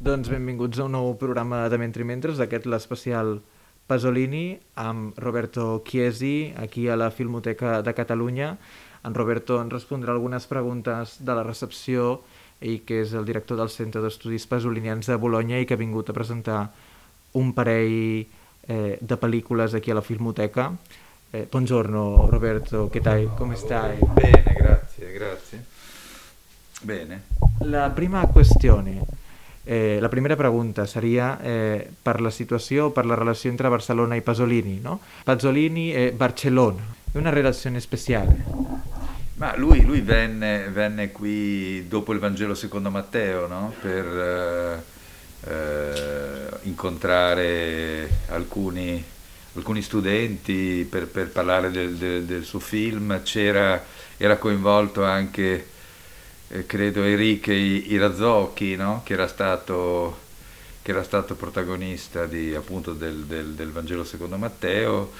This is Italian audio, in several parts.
Doncs benvinguts a un nou programa de Mentri Mentres, aquest l'especial Pasolini, amb Roberto Chiesi, aquí a la Filmoteca de Catalunya. En Roberto ens respondrà algunes preguntes de la recepció, ell que és el director del Centre d'Estudis Pasolinians de Bologna i que ha vingut a presentar un parell eh, de pel·lícules aquí a la Filmoteca. Eh, buongiorno Roberto, che tal? Come stai? Bene, grazie, grazie. Bene. La prima questione Eh, la primera pregunta seria eh, per la situació, per la relació entre Barcelona i Pasolini, no? Pasolini e Barcellona, è una relazione speciale. Ma lui, lui venne, venne, qui dopo il Vangelo secondo Matteo, no? Per eh, eh incontrare alcuni, alcuni studenti, per, per parlare del, del, del, suo film, C'era, era coinvolto anche eh, credo Enrique Irazzocchi, no? che, era stato, che, era stato, protagonista di, appunto, del, del, del, Vangelo secondo Matteo.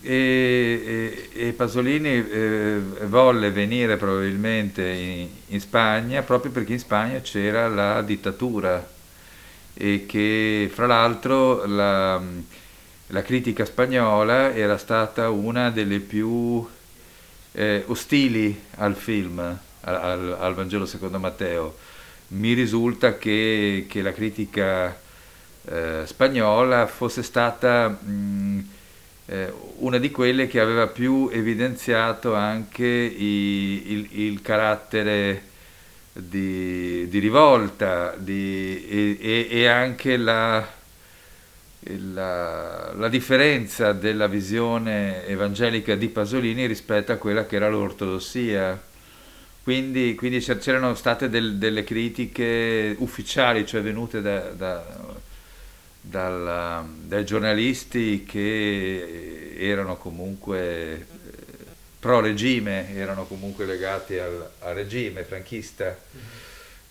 E, e, e Pasolini eh, volle venire probabilmente in, in, Spagna proprio perché in Spagna c'era la dittatura e che fra l'altro la, la critica spagnola era stata una delle più eh, ostili al film al, al, Vangelo secondo Matteo. Mi risulta che, che la critica eh, spagnola fosse stata mh, eh, una di quelle che aveva più evidenziato anche i, il, il, carattere di, di rivolta di, e, e, anche la, la, la, differenza della visione evangelica di Pasolini rispetto a quella che era l'ortodossia quindi, quindi c'erano state del, delle critiche ufficiali, cioè venute da, da, dal, dai giornalisti che erano comunque pro regime, erano comunque legati al, al regime franchista.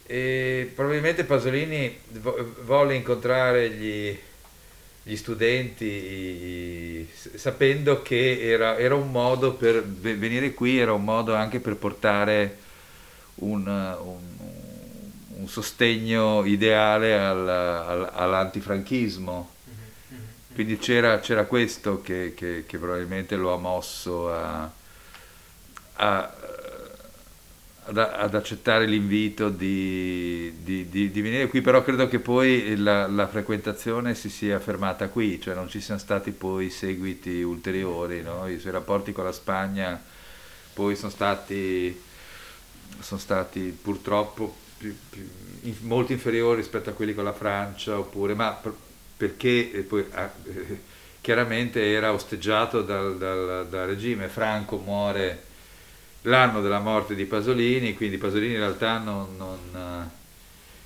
E probabilmente Pasolini volle incontrare gli, gli studenti sapendo che era, era, un modo per venire qui, era un modo anche per portare un, un, un sostegno ideale al, al, all'antifranchismo. Quindi c'era, c'era questo che, che, che, probabilmente lo ha mosso a, a, ad, ad, accettare l'invito di, di, di, di, venire qui, però credo che poi la, la, frequentazione si sia fermata qui, cioè non ci siano stati poi seguiti ulteriori, no? i suoi rapporti con la Spagna poi sono stati sono stati purtroppo più, più, in, molto inferiori rispetto a quelli con la Francia, oppure, ma per, perché poi, ah, eh, chiaramente era osteggiato dal, dal, dal, regime. Franco muore l'anno della morte di Pasolini, quindi Pasolini in realtà non, non eh,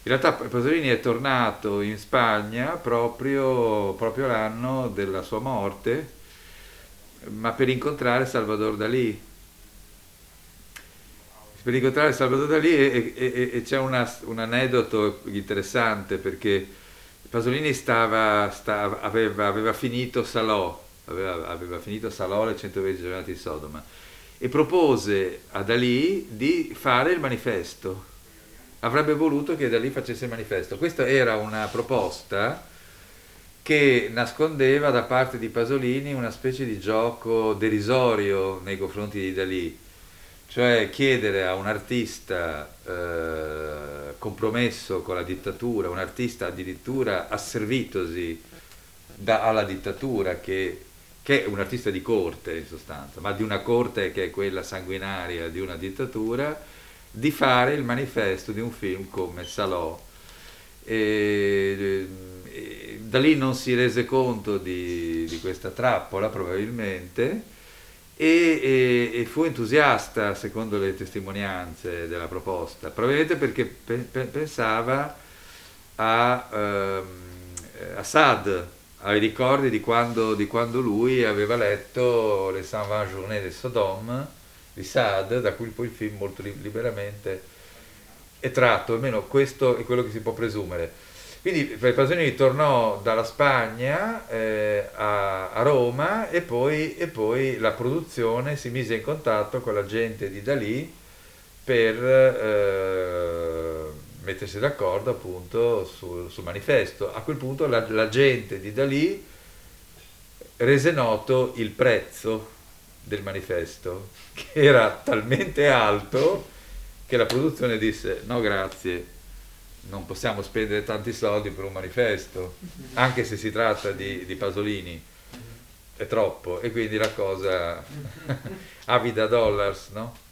in realtà Pasolini è tornato in Spagna proprio, proprio l'anno della sua morte, ma per incontrare Salvador Dalì per incontrare Salvador Dalì e, e, e c'è una, un aneddoto interessante perché Pasolini stava, stava, aveva, aveva, finito Salò, aveva, aveva, finito Salò le 120 giornate di Sodoma e propose a Dalì di fare il manifesto. Avrebbe voluto che Dalì facesse il manifesto. Questa era una proposta che nascondeva da parte di Pasolini una specie di gioco derisorio nei confronti di Dalì cioè chiedere a un artista eh, compromesso con la dittatura, un artista addirittura asservitosi da, alla dittatura, che, che, è un artista di corte in sostanza, ma di una corte che è quella sanguinaria di una dittatura, di fare il manifesto di un film come Salò. E, e, da lì non si rese conto di, di questa trappola probabilmente e, e, e, fu entusiasta secondo le testimonianze della proposta, probabilmente perché pe, pe, pensava a um, Assad, ai ricordi di quando, di quando, lui aveva letto Le 120 Journées de Sodome di Saad, da cui poi il film molto liberamente è tratto, almeno questo è quello che si può presumere. Quindi Pasolini tornò dalla Spagna eh, a, a, Roma e poi, e poi, la produzione si mise in contatto con la gente di Dalì per, eh, mettersi d'accordo appunto sul, sul manifesto. A quel punto la, la gente di Dalì rese noto il prezzo del manifesto, che era talmente alto che la produzione disse no grazie, non possiamo spendere tanti soldi per un manifesto, anche se si tratta di, di Pasolini, è troppo e quindi la cosa avida dollars, no?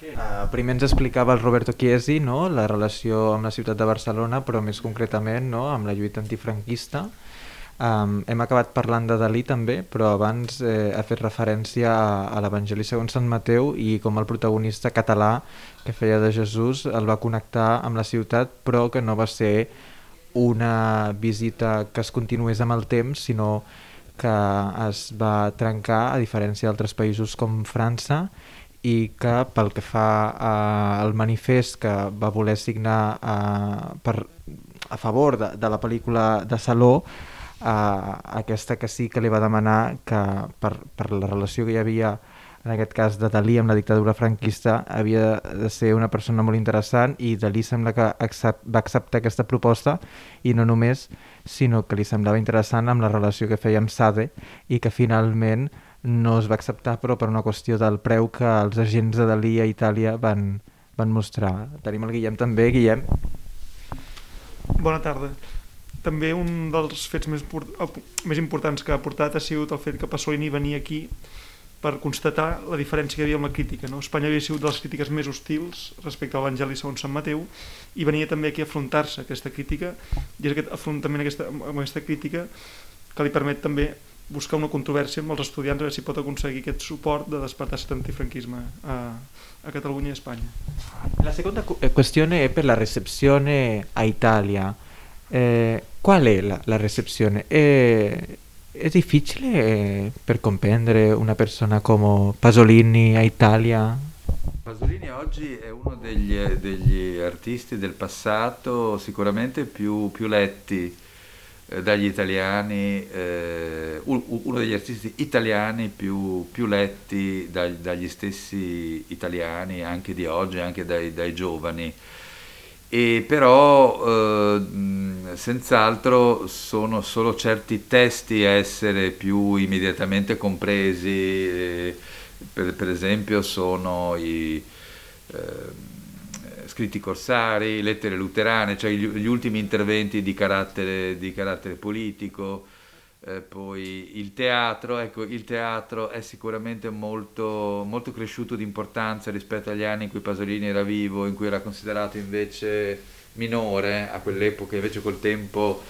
Uh, primer ens explicava el Roberto Chiesi no? la relació amb la ciutat de Barcelona, però més concretament no? amb la lluita antifranquista. Um, hem acabat parlant de Dalí també, però abans eh, ha fet referència a, a l'Evangeli segons Sant Mateu i com el protagonista català que feia de Jesús el va connectar amb la ciutat, però que no va ser una visita que es continués amb el temps, sinó que es va trencar, a diferència d'altres països com França, i que pel que fa eh, al manifest que va voler signar eh, per, a favor de, de la pel·lícula de Saló, a aquesta que sí que li va demanar que per, per la relació que hi havia en aquest cas de Dalí amb la dictadura franquista havia de ser una persona molt interessant i Dalí sembla que accept, va acceptar aquesta proposta i no només, sinó que li semblava interessant amb la relació que feia amb Sade i que finalment no es va acceptar però per una qüestió del preu que els agents de Dalí a Itàlia van, van mostrar. Tenim el Guillem també. Guillem. Bona tarda també un dels fets més, més importants que ha portat ha sigut el fet que Pasolini venia aquí per constatar la diferència que hi havia amb la crítica. No? Espanya havia sigut de les crítiques més hostils respecte a l'Evangeli segons Sant Mateu i venia també aquí a afrontar-se aquesta crítica i és aquest afrontament aquesta, amb aquesta crítica que li permet també buscar una controvèrsia amb els estudiants a veure si pot aconseguir aquest suport de despertar aquest antifranquisme a, a Catalunya i a Espanya. La seconda qüestione è per la recepzione a Italia. Eh, qual è la, la recepzione? È, è difficile eh, per comprendere una persona come Pasolini a Italia? Pasolini oggi è uno degli, degli artisti del passato sicuramente più, più letti eh, dagli italiani, eh, uno degli artisti italiani più, più letti dai, dagli stessi italiani, anche di oggi, anche dai, dai giovani e però eh, senz'altro sono solo certi testi a essere più immediatamente compresi, eh, per, per, esempio sono i eh, scritti corsari, lettere luterane, cioè gli, gli ultimi interventi di carattere, di carattere politico, eh, poi il teatro, ecco, il teatro è sicuramente molto, molto cresciuto di importanza rispetto agli anni in cui Pasolini era vivo, in cui era considerato invece minore, a quell'epoca invece col tempo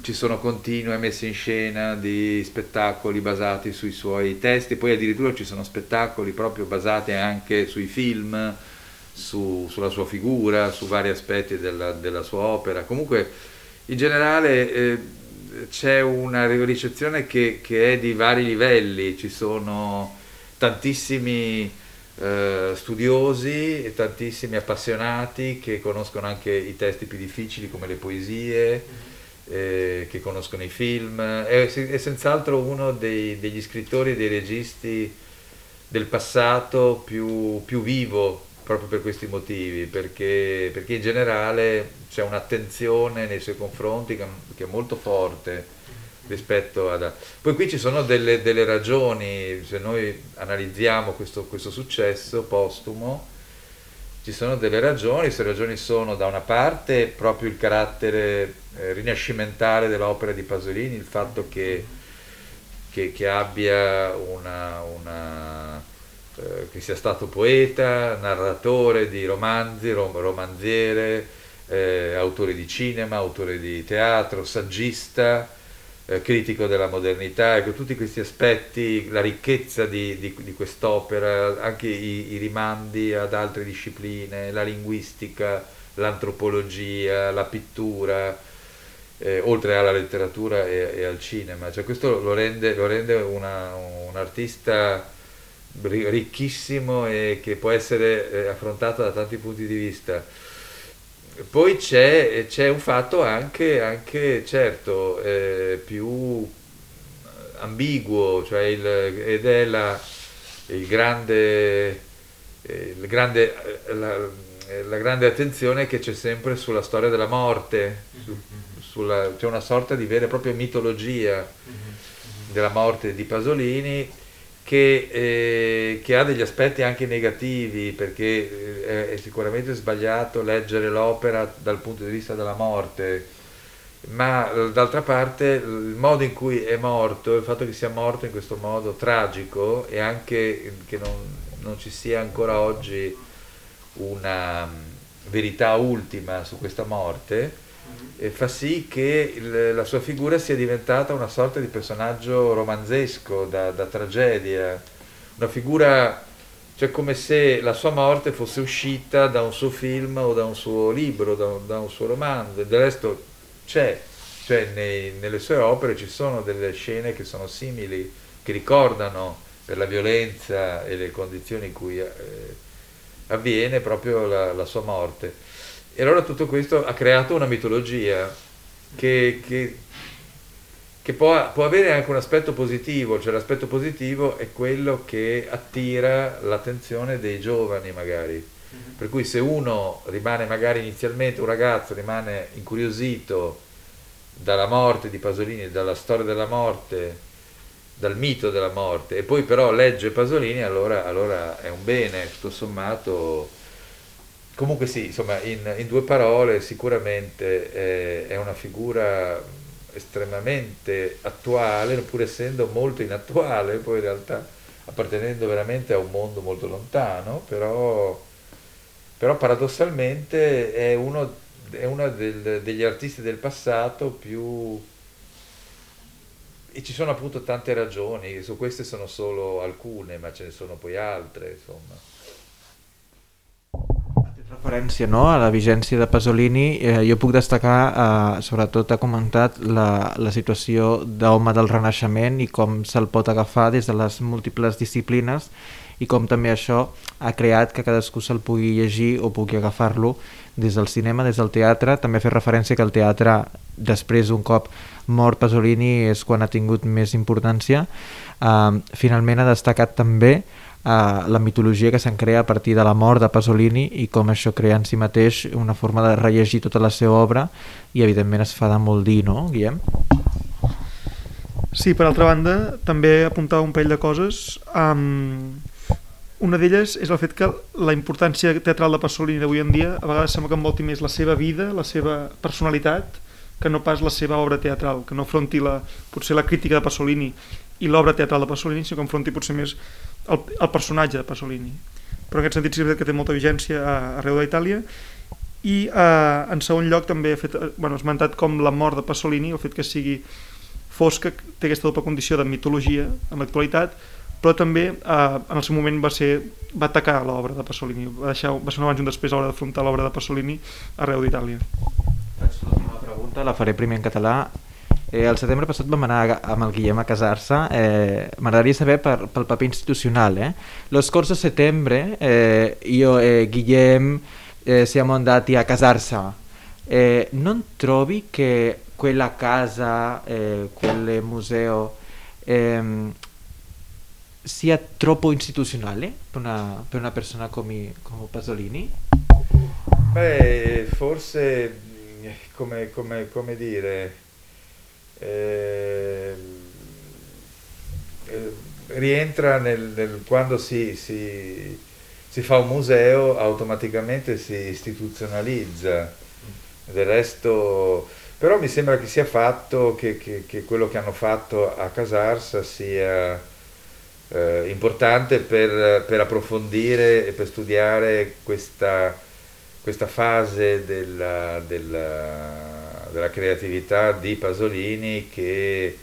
ci sono continue messe in scena di spettacoli basati sui suoi testi, poi addirittura ci sono spettacoli proprio basati anche sui film, su, sulla sua figura, su vari aspetti della, della sua opera. Comunque in generale... Eh, c'è una ricezione che, che, è di vari livelli, ci sono tantissimi eh, studiosi e tantissimi appassionati che conoscono anche i testi più difficili come le poesie, eh, che conoscono i film, è, è senz'altro uno dei, degli scrittori e dei registi del passato più, più vivo proprio per questi motivi, perché, perché, in generale c'è un'attenzione nei suoi confronti che, che, è molto forte rispetto ad... Poi qui ci sono delle, delle ragioni, se noi analizziamo questo, questo, successo postumo, ci sono delle ragioni, queste ragioni sono da una parte proprio il carattere eh, rinascimentale dell'opera di Pasolini, il fatto che, che, che abbia una, una eh, che sia stato poeta, narratore di romanzi, rom- romanziere, eh, autore di cinema, autore di teatro, saggista, eh, critico della modernità, ecco, tutti questi aspetti, la ricchezza di, di, di quest'opera, anche i, i, rimandi ad altre discipline, la linguistica, l'antropologia, la pittura, eh, oltre alla letteratura e, e, al cinema, cioè, questo lo rende, lo rende una, un artista ricchissimo e che può essere eh, affrontato da tanti punti di vista. Poi c'è, c'è un fatto anche, anche certo, eh, più ambiguo, cioè il, ed è la, il grande, il grande la, eh, la grande attenzione che c'è sempre sulla storia della morte, su, sulla, c'è una sorta di vera e propria mitologia della morte di Pasolini che, eh, che, ha degli aspetti anche negativi perché eh, è sicuramente sbagliato leggere l'opera dal punto di vista della morte, ma d'altra parte il modo in cui è morto, il fatto che sia morto in questo modo tragico e anche che non, non ci sia ancora oggi una verità ultima su questa morte, e fa sì che il, la sua figura sia diventata una sorta di personaggio romanzesco, da, da tragedia, una figura, cioè come se la sua morte fosse uscita da un suo film o da un suo libro, da, da un suo romanzo, del resto c'è, cioè nei, nelle sue opere ci sono delle scene che sono simili, che ricordano per la violenza e le condizioni in cui eh, avviene proprio la, la sua morte. E allora tutto questo ha creato una mitologia che, che, che può, può, avere anche un aspetto positivo, cioè l'aspetto positivo è quello che attira l'attenzione dei giovani magari. Mm-hmm. Per cui se uno rimane magari inizialmente, un ragazzo rimane incuriosito dalla morte di Pasolini, dalla storia della morte, dal mito della morte, e poi però legge Pasolini, allora, allora è un bene, tutto sommato Comunque sì, insomma, in, in due parole sicuramente è, è una figura estremamente attuale, pur essendo molto inattuale, poi in realtà appartenendo veramente a un mondo molto lontano, però, però paradossalmente è uno, è uno del, degli artisti del passato più... E ci sono appunto tante ragioni, su queste sono solo alcune, ma ce ne sono poi altre, insomma referència no, a la vigència de Pasolini, eh, jo puc destacar, eh, sobretot ha comentat la, la situació d'home del Renaixement i com se'l pot agafar des de les múltiples disciplines i com també això ha creat que cadascú se'l pugui llegir o pugui agafar-lo des del cinema, des del teatre, també fer referència que el teatre després un cop mort Pasolini és quan ha tingut més importància. Uh, finalment ha destacat també eh, la mitologia que se'n crea a partir de la mort de Pasolini i com això crea en si mateix una forma de rellegir tota la seva obra i evidentment es fa de molt dir, no, Guillem? Sí, per altra banda, també apuntava un parell de coses. Um, una d'elles és el fet que la importància teatral de Pasolini d'avui en dia a vegades sembla que envolti més la seva vida, la seva personalitat, que no pas la seva obra teatral, que no afronti la, potser la crítica de Pasolini i l'obra teatral de Pasolini, sinó que enfronti potser més el, el personatge de Pasolini però en aquest sentit sí que té molta vigència arreu d'Itàlia i eh, en segon lloc també ha fet, eh, bueno, esmentat com la mort de Pasolini, el fet que sigui fosca, té aquesta doble condició de mitologia en l'actualitat, però també eh, en el seu moment va ser va atacar l'obra de Pasolini, va, deixar, va ser un abans un després a l'hora d'afrontar l'obra de Pasolini arreu d'Itàlia. Faig pregunta, la faré primer en català. Eh, el setembre passat vam anar amb el Guillem a casar-se. Eh, M'agradaria saber per, pel paper institucional. Eh? Lo scorso settembre eh, io e Guillem eh, siamo andati a casarsi. Eh, non trovi che quella casa, eh, quel museo ehm, sia troppo istituzionale per una, per una persona come, come Pasolini? Beh, forse come, come, come dire eh, eh, rientra nel, nel quando si, si, si, fa un museo automaticamente si istituzionalizza. Del resto però mi sembra che sia fatto che, che, che quello che hanno fatto a Casarsa sia eh, importante per, per, approfondire e per studiare questa, questa fase della, della della creatività di Pasolini che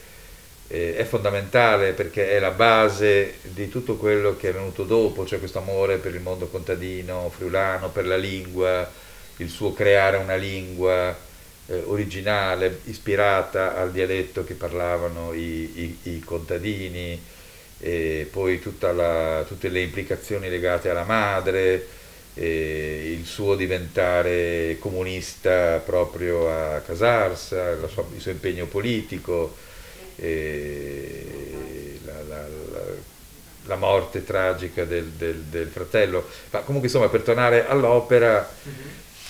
eh, è fondamentale perché è la base di tutto quello che è venuto dopo, cioè questo amore per il mondo contadino, friulano, per la lingua, il suo creare una lingua eh, originale, ispirata al dialetto che parlavano i, i, i contadini, e poi la, tutte le implicazioni legate alla madre, eh, il suo diventare comunista proprio a Casarsa, sua, il suo impegno politico, eh, la, la, la morte tragica del, del, del, fratello. Ma comunque insomma per tornare all'opera, mm-hmm.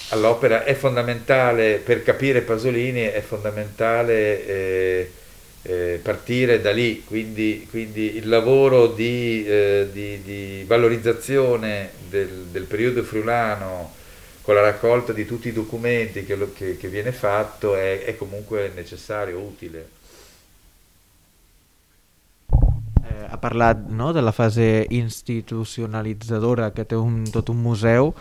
all'opera è fondamentale, per capire Pasolini è fondamentale eh, eh, partire da lì, quindi, quindi il lavoro di, eh, di, di valorizzazione del, del, periodo friulano con la raccolta di tutti i documenti che, lo, che, che viene fatto è, è comunque necessario, utile. Eh, ha parlat no, de fase institucionalitzadora que té un, tot un museu,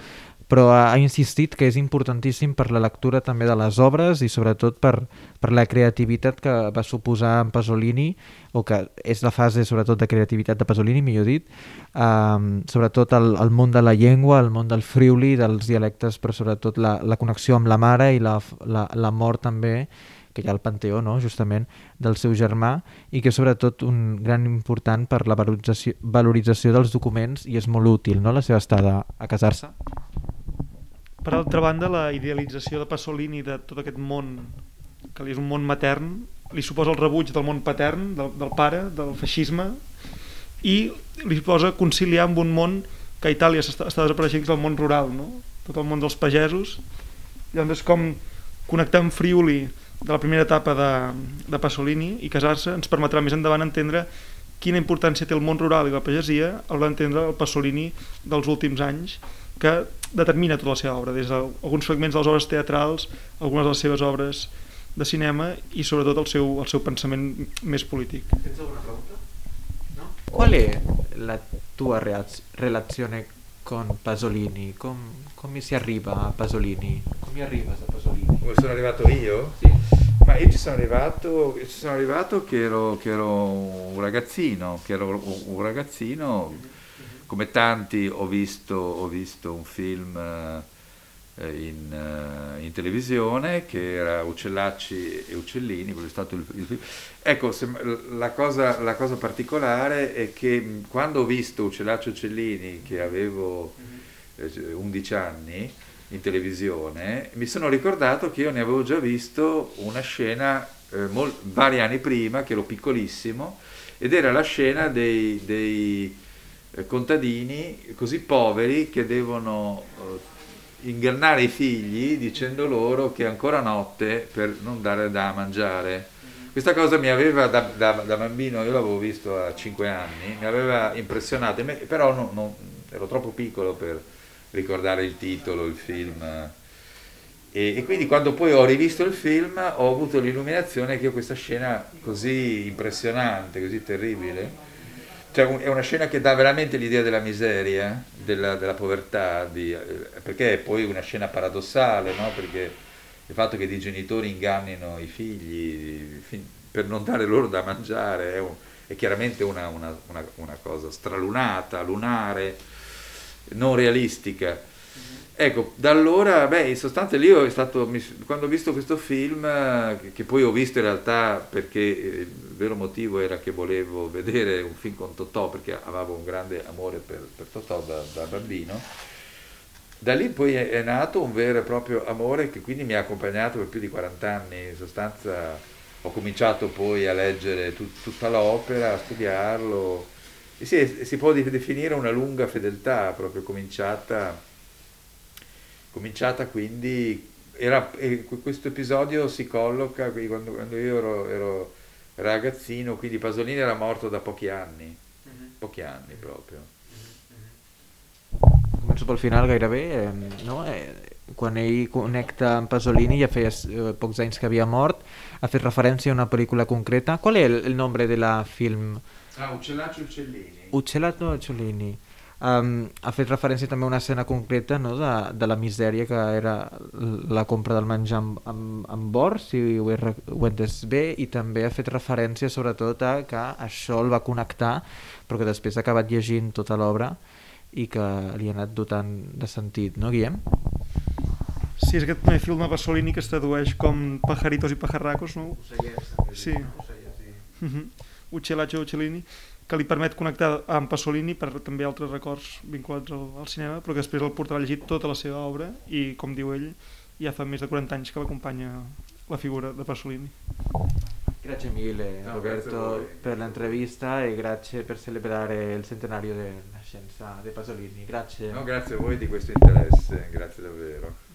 però ha insistit que és importantíssim per la lectura també de les obres i sobretot per, per la creativitat que va suposar en Pasolini, o que és la fase sobretot de creativitat de Pasolini, millor dit, um, sobretot el, el món de la llengua, el món del friuli, dels dialectes, però sobretot la, la connexió amb la mare i la, la, la mort també, que hi ha el Panteó, no? justament, del seu germà, i que és sobretot un gran important per la valorització, valorització dels documents i és molt útil no? la seva estada a casar-se. Per altra banda, la idealització de Pasolini de tot aquest món, que li és un món matern, li suposa el rebuig del món patern, del, del pare, del feixisme, i li posa conciliar amb un món que a Itàlia està, està desapareixent, que és el món rural, no? tot el món dels pagesos. Llavors, com connectar amb Friuli de la primera etapa de, de Pasolini i casar-se ens permetrà més endavant entendre quina importància té el món rural i la pagesia a l'hora d'entendre el Pasolini dels últims anys que determina tota la seva obra, des d'alguns fragments de les obres teatrals, algunes de les seves obres de cinema i sobretot el seu, el seu pensament més polític. Tens alguna pregunta? No? Qual è la tua relazione con Pasolini? Com, come si arriva a Pasolini? Come arriva a Pasolini? Come sono arrivato io? Sì. Ma io ci sono arrivato, ci sono arrivato che, ero, che ero un ragazzino, che ero un ragazzino, come tanti ho visto, ho visto un film eh, in, eh, in, televisione che era Uccellacci e Uccellini, quello è stato il, il film. Ecco, se, la, cosa, la, cosa, particolare è che quando ho visto Uccellacci e Uccellini, che avevo 11 anni in televisione, mi sono ricordato che io ne avevo già visto una scena eh, mol- vari anni prima, che ero piccolissimo, ed era la scena dei, dei eh, contadini così poveri che devono eh, ingannare i figli dicendo loro che è ancora notte per non dare da mangiare. Questa cosa mi aveva da, da, da bambino, io l'avevo visto a 5 anni, mi aveva impressionato, però non, non, ero troppo piccolo per, ricordare il titolo, il film. E, e, quindi quando poi ho rivisto il film ho avuto l'illuminazione che questa scena così impressionante, così terribile, cioè è una scena che dà veramente l'idea della miseria, della, della povertà, di, eh, perché è poi una scena paradossale, no? perché il fatto che dei genitori ingannino i figli per non dare loro da mangiare è, un, è chiaramente una, una, una, una cosa stralunata, lunare non realistica. Ecco, da allora, beh, in sostanza lì è stato, quando ho visto questo film, che poi ho visto in realtà perché il vero motivo era che volevo vedere un film con Totò, perché avevo un grande amore per, per Totò da, da, bambino, da lì poi è, nato un vero e proprio amore che quindi mi ha accompagnato per più di 40 anni, in sostanza ho cominciato poi a leggere tut, tutta l'opera, a studiarlo, sì, si può definire una lunga fedeltà, proprio cominciata, cominciata quindi, era, questo episodio si colloca quando, quando io ero, ero, ragazzino, quindi Pasolini era morto da pochi anni, mm-hmm. pochi anni proprio. Començo pel final gairebé, eh, no? Quan ell connecta amb Pasolini, ja feia eh, pocs anys que havia mort, ha fet referència a una pel·lícula concreta. Qual és el, el nombre de la film? Ah, Uccellaccio Uccellini. Uccellaccio Uccellini. Um, ha fet referència també a una escena concreta no, de, de la misèria que era la compra del menjar amb, amb, amb or, si ho he, ho he entès bé, i també ha fet referència sobretot a que això el va connectar, però que després ha acabat llegint tota l'obra i que li ha anat dotant de sentit, no, Guillem? Sí, és aquest primer film de Pasolini que es tradueix com Pajaritos i Pajarracos, no? Ocellets, sí. Ocellets, sí. Uh -huh. Uccellaggio Uccellini, que li permet connectar amb Pasolini per també altres records vinculats al, al cinema, però que després el portarà a llegir tota la seva obra i, com diu ell, ja fa més de 40 anys que l'acompanya la figura de Pasolini. Grazie mille No, Roberto grazie voi. per l'intervista e grazie per celebrare il centenario della scienza di Pasolini. Grazie. No, grazie a voi di questo interesse, grazie davvero.